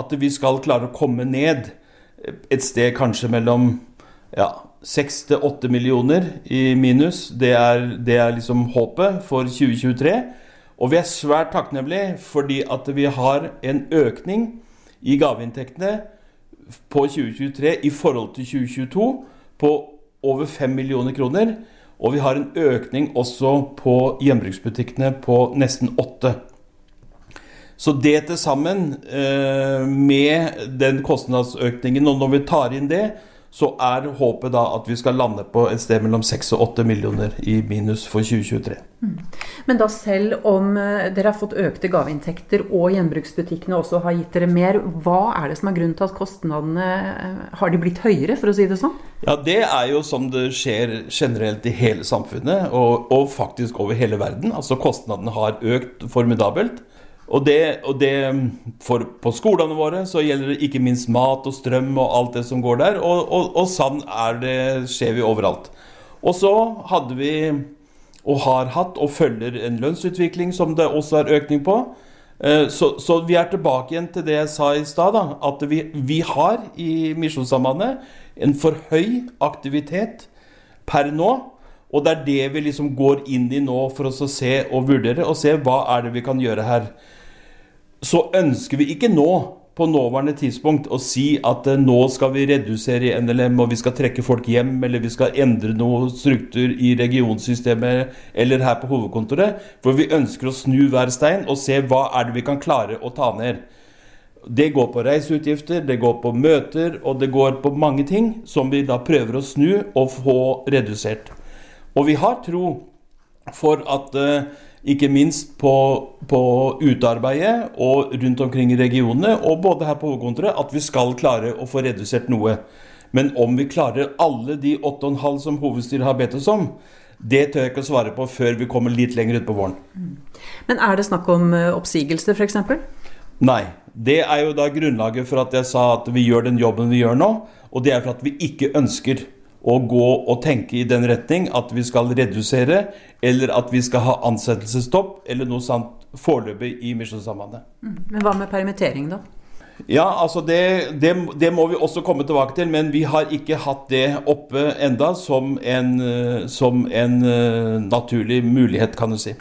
at vi skal klare å komme ned et sted kanskje mellom ja, 6 til 8 millioner i minus. Det er, det er liksom håpet for 2023. Og vi er svært takknemlige fordi at vi har en økning i gaveinntektene på 2023 i forhold til 2022 på over 5 millioner kroner. Og vi har en økning også på gjenbruksbutikkene på nesten 8. Så det til sammen, eh, med den kostnadsøkningen, og når vi tar inn det, så er håpet da at vi skal lande på et sted mellom 6 og 8 millioner i minus for 2023. Mm. Men da selv om eh, dere har fått økte gaveinntekter og gjenbruksbutikkene også har gitt dere mer, hva er det som er grunnen til at kostnadene eh, har de blitt høyere, for å si det sånn? Ja, Det er jo som det skjer generelt i hele samfunnet, og, og faktisk over hele verden. Altså kostnadene har økt formidabelt. Og det, og det for, På skolene våre så gjelder det ikke minst mat og strøm og alt det som går der. Og, og, og sånn er det, skjer vi overalt. Og så hadde vi, og har hatt, og følger en lønnsutvikling som det også er økning på. Eh, så, så vi er tilbake igjen til det jeg sa i stad, at vi, vi, har i Misjonssambandet en for høy aktivitet per nå. Og det er det vi liksom går inn i nå for å se og vurdere, og se hva er det vi kan gjøre her så ønsker vi ikke nå på nåværende tidspunkt å si at eh, nå skal vi redusere i NLM og vi skal trekke folk hjem, eller vi skal endre noe struktur i regionsystemet eller her på hovedkontoret. For vi ønsker å snu hver stein og se hva er det vi kan klare å ta ned. Det går på reiseutgifter, det går på møter, og det går på mange ting som vi da prøver å snu og få redusert. Og vi har tro for at uh, ikke minst på, på utarbeidet og rundt omkring i regionene, og både her på hovedkontoret, at vi skal klare å få redusert noe. Men om vi klarer alle de 8,5 som hovedstyret har bedt oss om, det tør jeg ikke å svare på før vi kommer litt lenger utpå våren. Men er det snakk om oppsigelse, oppsigelser, f.eks.? Nei. Det er jo da grunnlaget for at jeg sa at vi gjør den jobben vi gjør nå. Og det er for at vi ikke ønsker å gå og tenke i den retning at vi skal redusere, eller at vi skal ha ansettelsesstopp, eller noe sånt foreløpig i Misjonssambandet. Mm. Men hva med permittering, da? Ja, altså det, det, det, må vi også komme tilbake til, men vi har ikke hatt det oppe enda som en, som en uh, naturlig mulighet, kan du si.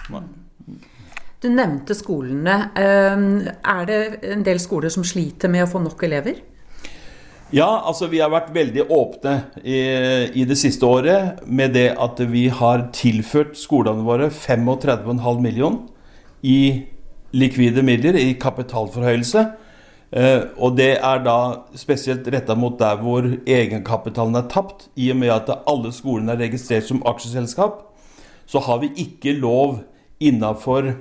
Du nevnte skolene. Uh, er det en del skoler som sliter med å få nok elever? Ja, altså vi har vært veldig åpne i, i, det siste året med det at vi har tilført skolene våre 35,5 millioner i likvide midler, i kapitalforhøyelse. Eh, og det er da spesielt retta mot der hvor egenkapitalen er tapt. I og med at alle skolene er registrert som aksjeselskap, så har vi ikke lov innafor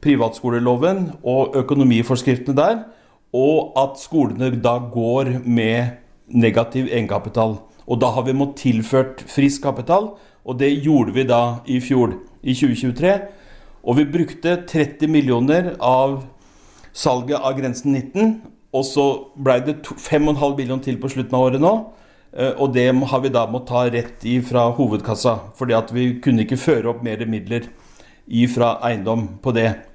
privatskoleloven og økonomiforskriftene der og at skolene da går med negativ egenkapital. Og da har vi måttet tilført frisk kapital, og det gjorde vi da i fjor, i 2023. Og vi brukte 30 millioner av salget av Grensen 19, og så ble det 5,5 millioner til på slutten av året nå. Eh, og det har vi da måttet ta rett i fra hovedkassa, fordi at vi kunne ikke føre opp mer midler fra eiendom på det.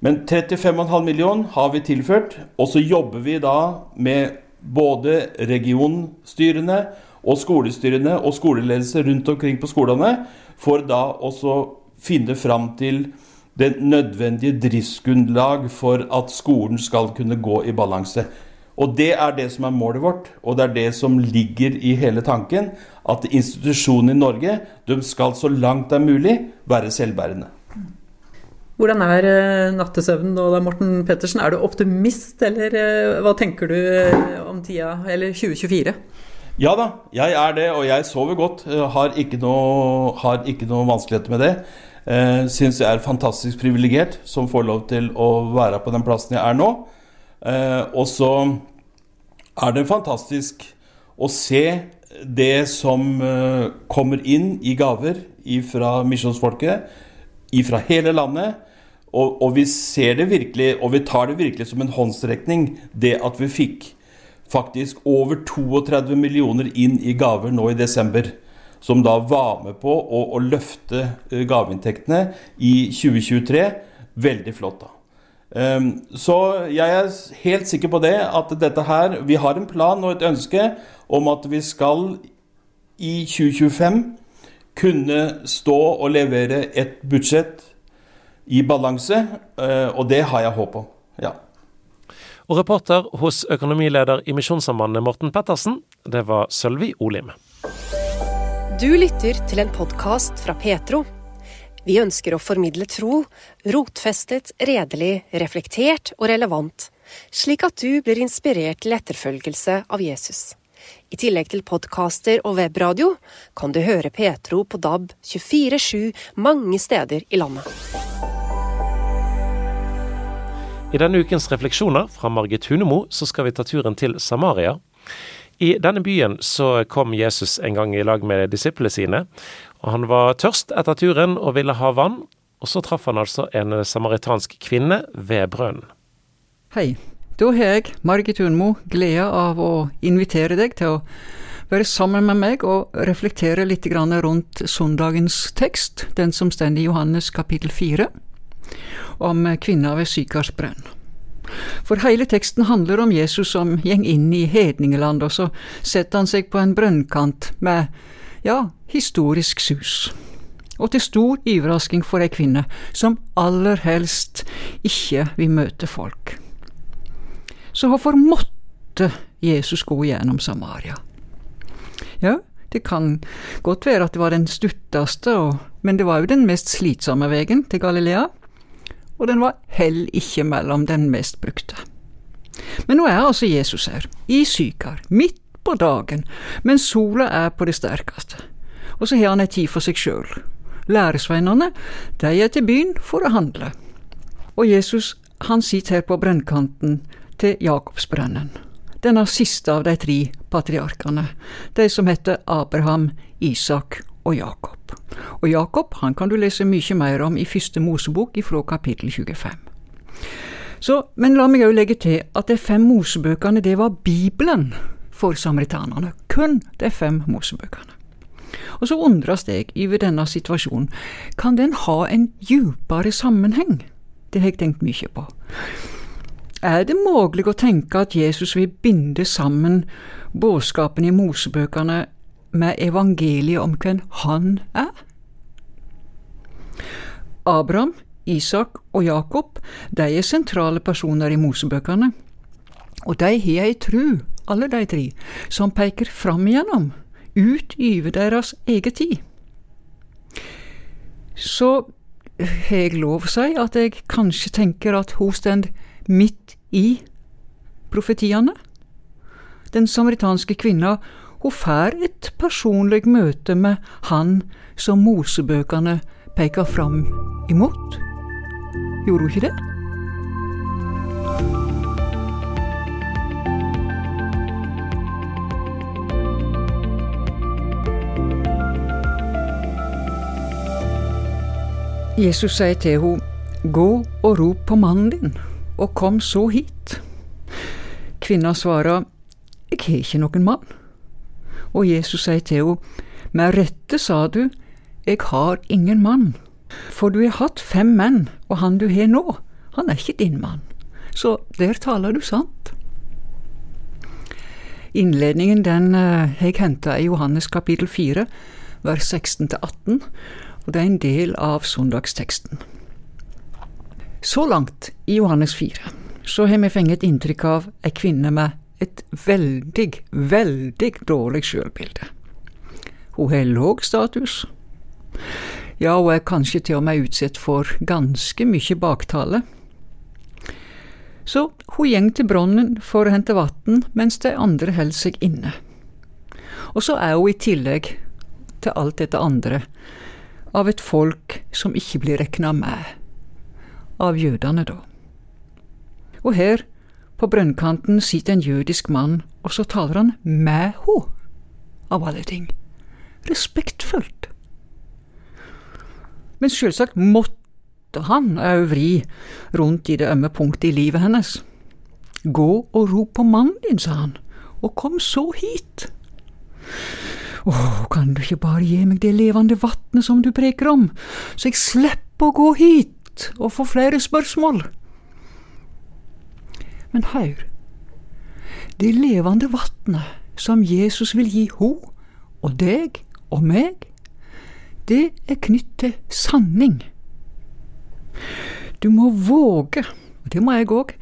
Men 35,5 millioner har vi tilført, og så jobber vi da med både regionstyrene og skolestyrene og skoleledelse rundt omkring på skolene, for da også finne fram til det nødvendige driftsgrunnlag for at skolen skal kunne gå i balanse. Og det er det som er målet vårt, og det er det som ligger i hele tanken. At institusjonene i Norge de skal så langt det er mulig være selvbærende. Hvordan er eh, nattesøvnen nå da, Morten Pettersen? Er du optimist, eller eh, hva tenker du eh, om tida, eller 2024? Ja da, jeg er det, og jeg sover godt. Har ikke noe, har ikke noe vanskeligheter med det. Eh, Syns jeg er fantastisk privilegert som får lov til å være på den plassen jeg er nå. Og så er det fantastisk å se det som kommer inn i gaver fra misjonsfolket, fra hele landet. Og, og, vi ser det virkelig, og vi tar det virkelig som en håndsrekning, det at vi fikk faktisk over 32 millioner inn i gaver nå i desember. Som da var med på å, å løfte eh, gaveinntektene i 2023. Veldig flott, da. Um, så jeg er helt sikker på det, at dette her Vi har en plan og et ønske om at vi skal i 2025 kunne stå og levere et budsjett i balanse, eh, og det har jeg håp om. Ja. Og reporter hos økonomileder i Misjonssambandet Morten Pettersen, det var Sølvi Olim. Du lytter til en podkast fra Petro. Vi ønsker å formidle tro, rotfestet, redelig, reflektert og relevant, slik at du blir inspirert til etterfølgelse av Jesus. I tillegg til podkaster og webradio kan du høre Petro på DAB 24-7 mange steder i landet. I denne ukens refleksjoner fra Margit Hunemo så skal vi ta turen til Samaria. I denne byen så kom Jesus en gang i lag med disiplene sine. og Han var tørst etter turen og ville ha vann. Og så traff han altså en samaritansk kvinne ved brønnen. Hei. Da har jeg, Margit Unmo, gleda av å invitere deg til å være sammen med meg og reflektere litt rundt søndagens tekst, den som står i Johannes kapittel fire om kvinna ved Sykarsbrønn. For hele teksten handler om Jesus som gjeng inn i hedningeland, og så setter han seg på en brønnkant med, ja, historisk sus. Og til stor overrasking for ei kvinne som aller helst ikke vil møte folk. Så hvorfor måtte Jesus gå gjennom Samaria? Ja, det kan godt være at det var den stutteste, men det var jo den mest slitsomme veien til Galilea og den var heller ikke mellom den mest brukte. Men nå er altså Jesus her, i Sykar, midt på dagen, mens sola er på det sterkeste. Og så har han ei tid for seg sjøl. Læresveinene, de er til byen for å handle. Og Jesus, han sitter her på brennkanten til Jakobsbrønnen. Denne siste av de tre patriarkene, de som heter Abraham, Isak og Jakob. Og Jakob han kan du lese mye mer om i første Mosebok ifra kapittel 25. Så, men la meg òg legge til at de fem Mosebøkene det var Bibelen for samaritanene. Kun de fem Mosebøkene. Og så undres jeg over denne situasjonen. Kan den ha en djupere sammenheng? Det har jeg tenkt mye på. Er det mulig å tenke at Jesus vil binde sammen budskapen i Mosebøkene med evangeliet om hvem han er? Abraham, Isak og Jakob de er sentrale personer i Mosebøkene, og de har ei tru, alle de tre, som peker fram igjennom, ut over deres egen tid. Så har jeg lov å si at jeg kanskje tenker at hos står midt i profetiene. Den samaritanske kvinna hun får et personlig møte med han som Mosebøkene peker fram imot. Gjorde hun ikke det? Jesus sier til henne, gå og rop på mannen din, og kom så hit. Kvinna svarer, jeg har ikke noen mann. Og Jesus sier til henne, Med rette sa du, Jeg har ingen mann. For du har hatt fem menn, og han du har nå, han er ikke din mann. Så der taler du sant. Innledningen den har eh, jeg henta i Johannes kapittel 4, vers 16-18, og det er en del av søndagsteksten. Så langt i Johannes 4 så har vi fått inntrykk av ei kvinne med et veldig, veldig dårlig sjølbilde. Hun har låg status. Ja, hun er kanskje til og med utsatt for ganske mye baktale. Så hun gjeng til brønnen for å hente vann, mens de andre holder seg inne. Og så er hun i tillegg til alt dette andre av et folk som ikke blir rekna med, av jødene, da. Og her, på brønnkanten, sitter en jødisk mann, og så taler han med ho, av alle ting. Respektfullt. Men selvsagt måtte han au vri rundt i det ømme punktet i livet hennes. Gå og rop på mannen din, sa han, og kom så hit. Å, kan du ikke bare gi meg det levende vatnet som du preker om, så jeg slipper å gå hit og få flere spørsmål? Men hør, det levende vatnet som Jesus vil gi ho og deg og meg, det er knytt til sanning. Du må våge, og det må jeg òg,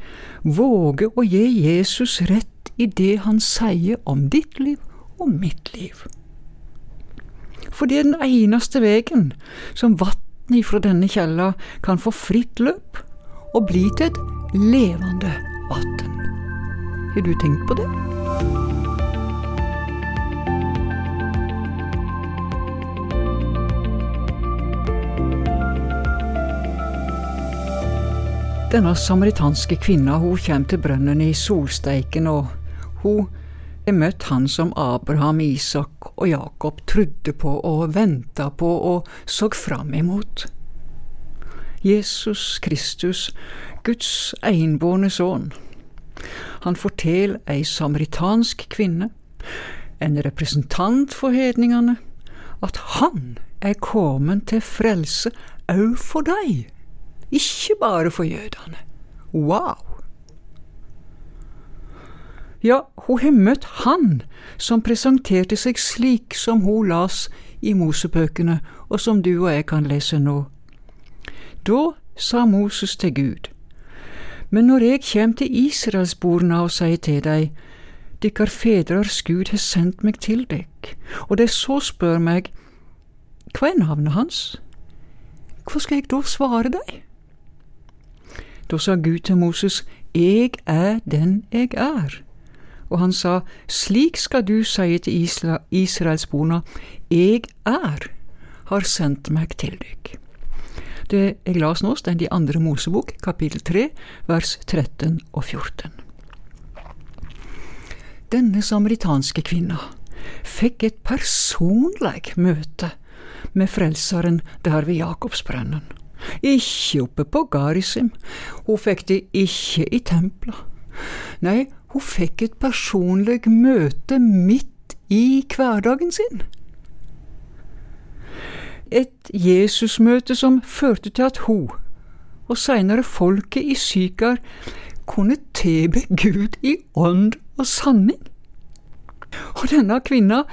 våge å gi Jesus rett i det han sier om ditt liv og mitt liv. For det er den eneste veien som vannet ifra denne kjella kan få fritt løp og bli til et levende vann. Har du tenkt på det? Denne samaritanske kvinna hun kommer til brønnen i solsteiken, og hun har møtte han som Abraham, Isak og Jakob trodde på og venta på og så fram imot. Jesus Kristus, Guds enbårne sønn. Han forteller ei samaritansk kvinne, en representant for hedningene, at han er kommet til frelse òg for deg, ikke bare for jødene. Wow! Ja, hun har møtt han som presenterte seg slik som hun las i Mosebøkene, og som du og jeg kan lese nå. Da sa Moses til Gud, men når jeg kjem til Israelsborna og sier til dei, dykkar fedrars Gud har sendt meg til dykk, og de så spør meg, hva er navnet hans? Hva skal jeg da svare dei? Da sa Gud til Moses, Jeg er den jeg er. Og han sa, Slik skal du si til Isra Israelsborna, Jeg er, har sendt meg til dykk. Det jeg las nå, står i andre Mosebok, kapittel 3, vers 13 og 14. Denne samaritanske kvinna fikk et personlig møte med Frelseren der ved Jakobsbrønnen. Ikke oppe på Garisim, hun fikk det ikke i templa. Nei, hun fikk et personlig møte midt i hverdagen sin. Et Jesusmøte som førte til at hun, og seinere folket i Sykar, kunne tilbe Gud i ånd og sanning. Og denne kvinna,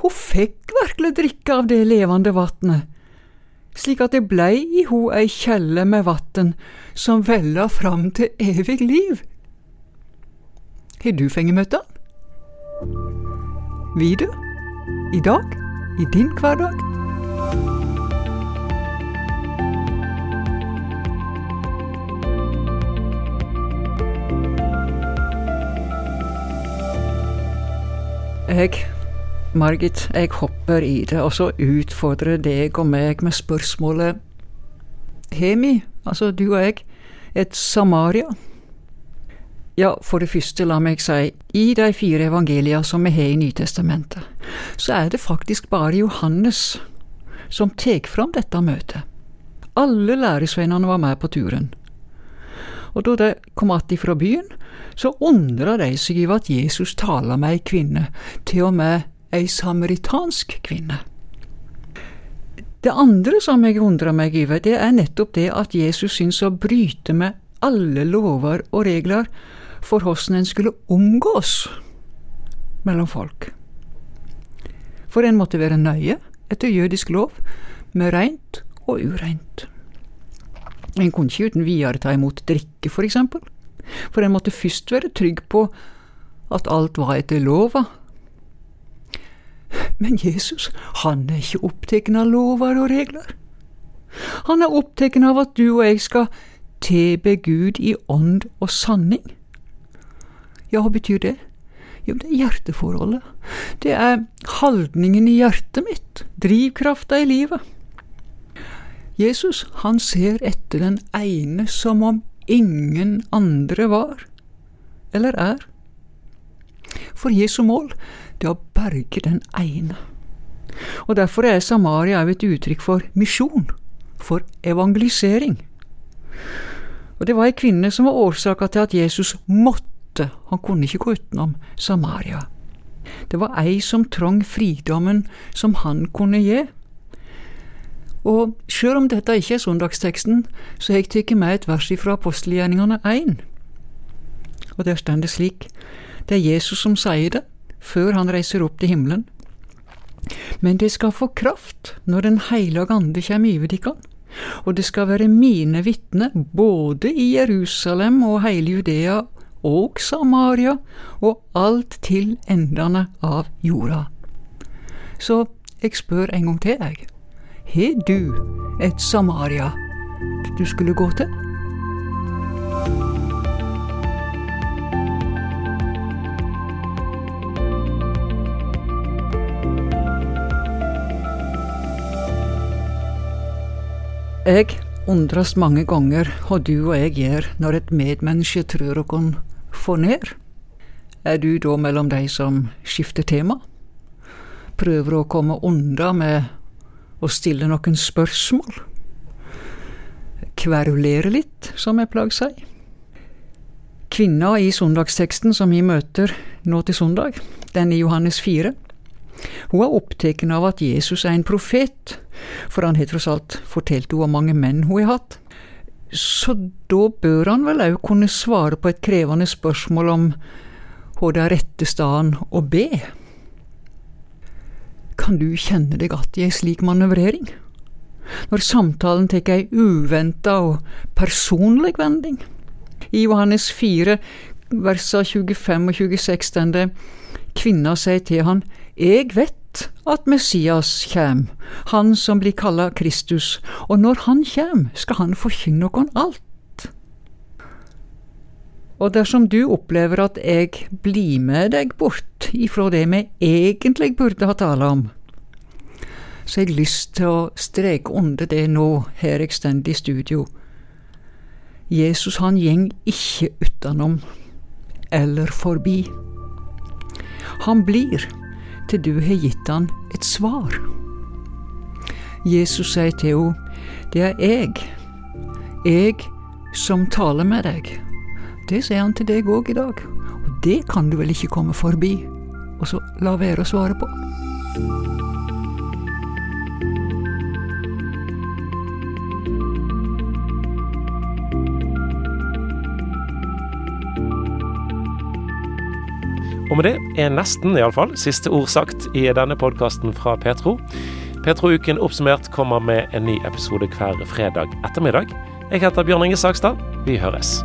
hun fikk virkelig drikke av det levende vatnet, slik at det blei i ho ei kjelle med vann som vella fram til evig liv. Har du fengt møte han? Vil du? I dag? I din hverdag? Jeg, Margit, jeg hopper i det, og så utfordrer deg og meg med spørsmålet Har vi, altså du og jeg, et Samaria? Ja, for det første, la meg si, i de fire evangelia som vi har i Nytestamentet, så er det faktisk bare Johannes som tar fram dette møtet. Alle læresveinene var med på turen. Og da de kom att fra byen, så undra de seg over at Jesus taler med ei kvinne, til og med ei samaritansk kvinne. Det andre som jeg undrer meg over, det er nettopp det at Jesus syns å bryte med alle lover og regler for hvordan en skulle omgås mellom folk. For en måtte være nøye, etter jødisk lov, med reint og ureint. En kunne ikke uten videre ta imot drikke, for eksempel, for en måtte først være trygg på at alt var etter lova. Men Jesus, han er ikke opptatt av lover og regler. Han er opptatt av at du og jeg skal tilbe Gud i ånd og sanning. Ja, hva betyr det? Jo, det er hjerteforholdet. Det er holdningen i hjertet mitt, drivkrafta i livet. Jesus, han ser etter den ene som om ingen andre var, eller er. For Jesu mål, det er å berge den ene. Og derfor er Samaria et uttrykk for misjon, for evangelisering. Og det var ei kvinne som var årsaka til at Jesus måtte han kunne ikke gå utenom Samaria. Det var ei som trong fridommen som han kunne gi. Og sjøl om dette ikke er søndagsteksten, så har jeg tatt med et vers fra apostelgjerningene 1. Og der står det slik, det er Jesus som sier det, før han reiser opp til himmelen. Men det skal få kraft når Den hellige ande kommer over dere, og det skal være mine vitner både i Jerusalem og hele Judea og Samaria og alt til endene av jorda. Så jeg spør en gang til, jeg. Har du et Samaria du skulle gå til? Jeg undres mange ganger hva du og jeg gjør når et medmenneske tror oss for ned. Er du da mellom de som skifter tema? Prøver å komme unna med å stille noen spørsmål? Kverulere litt, som jeg plager seg. Kvinna i søndagsteksten som vi møter nå til søndag, den i Johannes 4, hun er opptatt av at Jesus er en profet, for han har tross alt fortalt henne om mange menn hun har hatt. Så da bør han vel òg kunne svare på et krevende spørsmål om hva det er rette stedet å be. Kan du kjenne deg igjen i ei slik manøvrering? Når samtalen tar ei uventa og personlig vending? I Johannes 4, versa 25 og 26 står det Kvinna sier til han, Eg vet at Messias kjem, han som blir kalla Kristus, og når han kjem, skal han forkynne oss alt. Og dersom du opplever at jeg blir med deg bort ifra det vi egentlig burde ha tala om, så har jeg lyst til å streke under det nå, her jeg står i studio. Jesus han gjeng ikke utenom eller forbi. Han blir til du har gitt han et svar. Jesus sier til henne, det er jeg, jeg som taler med deg. Det sier han til deg òg i dag, og det kan du vel ikke komme forbi, og så la være å svare på. Og med det er nesten iallfall siste ord sagt i denne podkasten fra Petro. Petro-uken oppsummert kommer med en ny episode hver fredag ettermiddag. Jeg heter Bjørn Inge Sakstad. Vi høres.